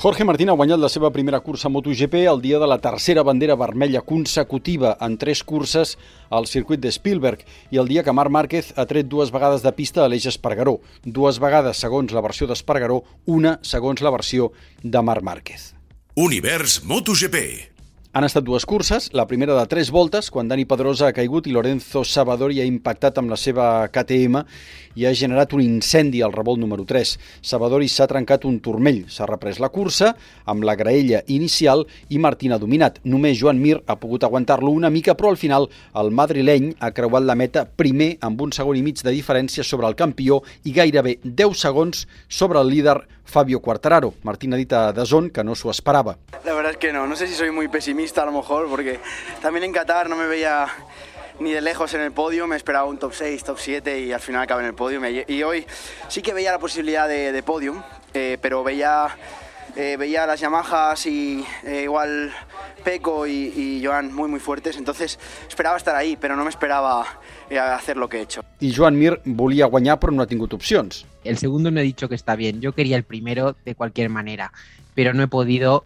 Jorge Martín ha guanyat la seva primera cursa MotoGP el dia de la tercera bandera vermella consecutiva en tres curses al circuit de Spielberg i el dia que Marc Márquez ha tret dues vegades de pista a l'Eix Espargaró. Dues vegades segons la versió d'Espargaró, una segons la versió de Marc Márquez. Univers MotoGP. Han estat dues curses, la primera de tres voltes, quan Dani Pedrosa ha caigut i Lorenzo Savadori ha impactat amb la seva KTM i ha generat un incendi al revolt número 3. Savadori s'ha trencat un turmell, s'ha reprès la cursa amb la graella inicial i Martín ha dominat. Només Joan Mir ha pogut aguantar-lo una mica, però al final el madrileny ha creuat la meta primer amb un segon i mig de diferència sobre el campió i gairebé 10 segons sobre el líder Fabio Quartararo. Martín ha dit a Dazón que no s'ho esperava. La verdad es que no, no sé si soy muy pesimista a lo mejor, porque también en Qatar no me veía ni de lejos en el podio, me esperaba un top 6, top 7 y al final acabé en el podio. Y hoy sí que veía la posibilidad de, de podium, eh, pero veía, eh, veía las Yamahas y eh, igual Peco y, y Joan muy muy fuertes, entonces esperaba estar ahí, pero no me esperaba eh, hacer lo que he hecho. I Joan Mir volia guanyar però no ha tingut opcions. El segundo me ha dicho que está bien. Yo quería el primero de cualquier manera, pero no he podido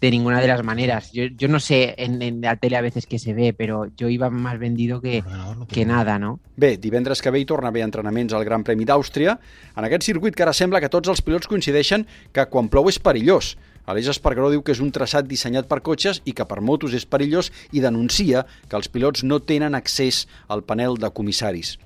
de ninguna de las maneras. Yo, yo no sé en, en la tele a veces que se ve, pero yo iba más vendido que, que nada, ¿no? Bé, divendres que ve hi torna a haver entrenaments al Gran Premi d'Àustria, en aquest circuit que ara sembla que tots els pilots coincideixen que quan plou és perillós. Aleix Espargaró diu que és un traçat dissenyat per cotxes i que per motos és perillós i denuncia que els pilots no tenen accés al panel de comissaris.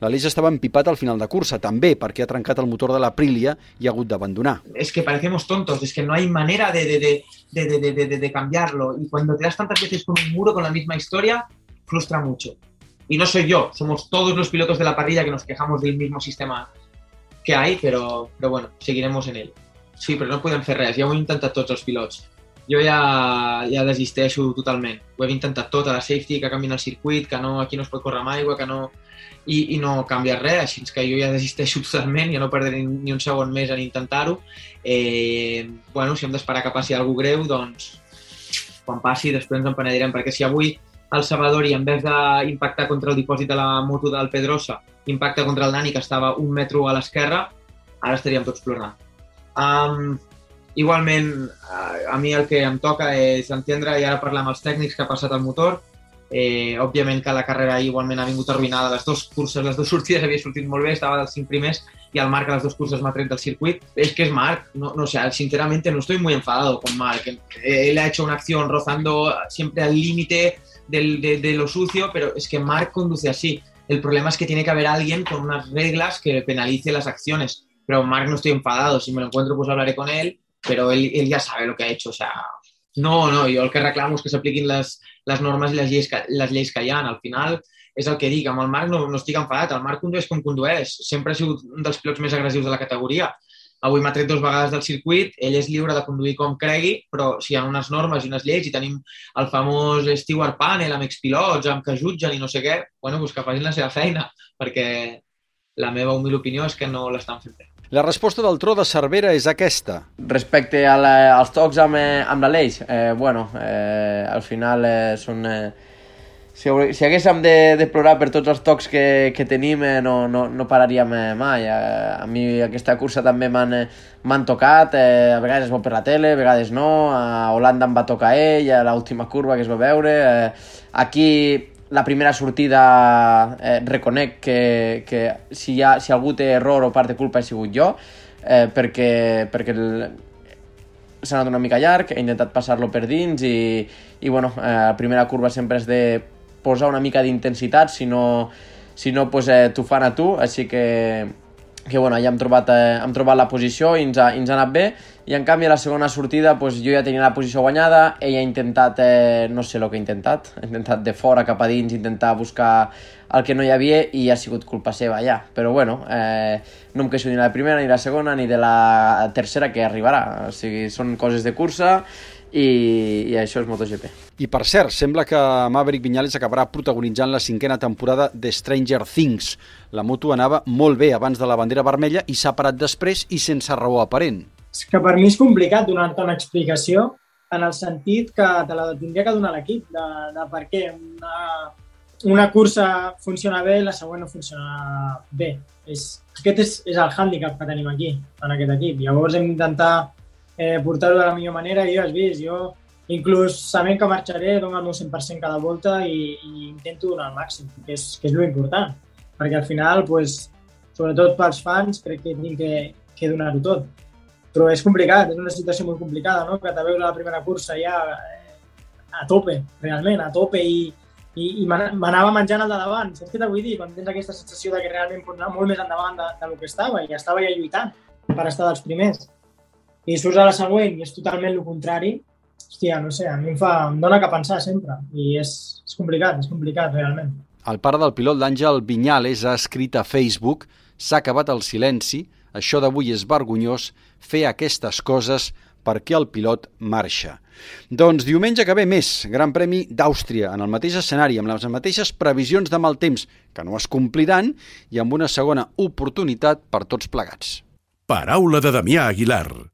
L'Aleix estava empipat al final de cursa, també perquè ha trencat el motor de l'Aprilia i ha hagut d'abandonar. es que parecemos tontos, es que no hay manera de, de, de, de, de, de, de- de cambiarlo. Y cuando te das tantas veces con un muro, con la misma historia, frustra mucho. Y no soy yo, somos todos los pilotos de la parrilla que nos quejamos del mismo sistema que hay, pero, però bueno, seguiremos en ell. Sí, però no podem fer res, ja ho hem intentat tots els pilots. Jo ja, ja desisteixo totalment. Ho hem intentat tot, a la safety, que canvien el circuit, que no, aquí no es pot córrer amb aigua, que no... I, i no canvia res, així que jo ja desisteixo totalment, ja no perdré ni, un segon més en intentar-ho. Eh, bueno, si hem d'esperar que passi alguna greu, doncs quan passi després ens en penedirem, perquè si avui el Salvadori, en vez d'impactar contra el dipòsit de la moto del Pedrosa, impacta contra el Dani, que estava un metro a l'esquerra, ara estaríem tots plorant. Um, igualment, a, a mi el que em toca és entendre i ara parlar amb els tècnics que ha passat el motor. Eh, òbviament que la carrera igualment ha vingut arruïnada. Les dues curses, les dues sortides havia sortit molt bé, estava dels cinc primers y al Marc a las dos cursos m'ha tret del circuit. Es que es Marc, no, no sé, sinceramente no estoy muy enfadado con Marc. Eh, Él ha hecho una acción rozando siempre al límite del- de, de lo sucio, pero es que Marc conduce así. El problema es que tiene que haber alguien con unas reglas que penalice las acciones. Pero Marc no estoy enfadado, si me lo encuentro pues hablaré con él, pero él, él ya sabe lo que ha hecho, o sea... No, no, jo el que reclamo és que s'apliquin les, les normes i les lleis, que, les lleis que hi ha. Al final, és el que dic, amb el Marc no, no estic enfadat, el Marc condueix com condueix, sempre ha sigut un dels pilots més agressius de la categoria. Avui m'ha tret dues vegades del circuit, ell és lliure de conduir com cregui, però si hi ha unes normes i unes lleis i tenim el famós Stewart Panel amb expilots, amb que jutgen i no sé què, bueno, doncs que facin la seva feina, perquè la meva humil opinió és que no l'estan fent bé. La resposta del tro de Cervera és aquesta. Respecte a la, als tocs amb, eh, amb l'Aleix, eh, bueno, eh, al final eh, són... Eh, si, si haguéssim de, de plorar per tots els tocs que, que tenim, eh, no, no, no pararíem eh, mai. Eh, a mi aquesta cursa també m'han tocat, eh, a vegades es veu per la tele, a vegades no, a Holanda em va tocar ell, a l'última curva que es va veure. Eh, aquí la primera sortida eh, reconec que, que si, ha, si algú té error o part de culpa he sigut jo, eh, perquè, perquè el, s'ha anat una mica llarg, he intentat passar-lo per dins i, i bueno, eh, la primera curva sempre és de posar una mica d'intensitat, si no, si no pues, eh, t'ho fan a tu, així que, que bueno, ja hem trobat, eh, hem trobat la posició i ens, ha, i ens ha anat bé, i en canvi a la segona sortida pues, jo ja tenia la posició guanyada, ell ha intentat, eh, no sé el que ha intentat, ha intentat de fora cap a dins, intentar buscar el que no hi havia i ha sigut culpa seva ja, però bueno, eh, no em queixo ni de la primera, ni de la segona, ni de la tercera que arribarà, o sigui, són coses de cursa i, i això és MotoGP. I per cert, sembla que Maverick Viñales acabarà protagonitzant la cinquena temporada de Stranger Things. La moto anava molt bé abans de la bandera vermella i s'ha parat després i sense raó aparent. És que per mi és complicat donar-te una explicació en el sentit que te la tindria que donar l'equip, de, de per què una, una cursa funciona bé i la següent no funciona bé. És, aquest és, és el hàndicap que tenim aquí, en aquest equip. Llavors hem d'intentar eh, portar-ho de la millor manera i has vist, jo inclús sabent que marxaré dono el meu 100% cada volta i, i intento donar el màxim, que és, que és important, perquè al final, pues, sobretot pels fans, crec que tinc que, que donar-ho tot. Però és complicat, és una situació molt complicada, no? que te veus la primera cursa ja eh, a tope, realment, a tope i, i, i m'anava menjant el de davant. Saps què t'ho vull dir? Quan tens aquesta sensació de que realment pot anar molt més endavant de, de lo que estava i estava ja lluitant per estar dels primers i surts a la següent i és totalment el contrari, hòstia, no sé, a mi em, fa, em dona que pensar sempre i és, és complicat, és complicat realment. El pare del pilot, l'Àngel Vinyales, ha escrit a Facebook «S'ha acabat el silenci, això d'avui és vergonyós, fer aquestes coses perquè el pilot marxa». Doncs diumenge que ve més, Gran Premi d'Àustria, en el mateix escenari, amb les mateixes previsions de mal temps, que no es compliran, i amb una segona oportunitat per tots plegats. Paraula de Damià Aguilar.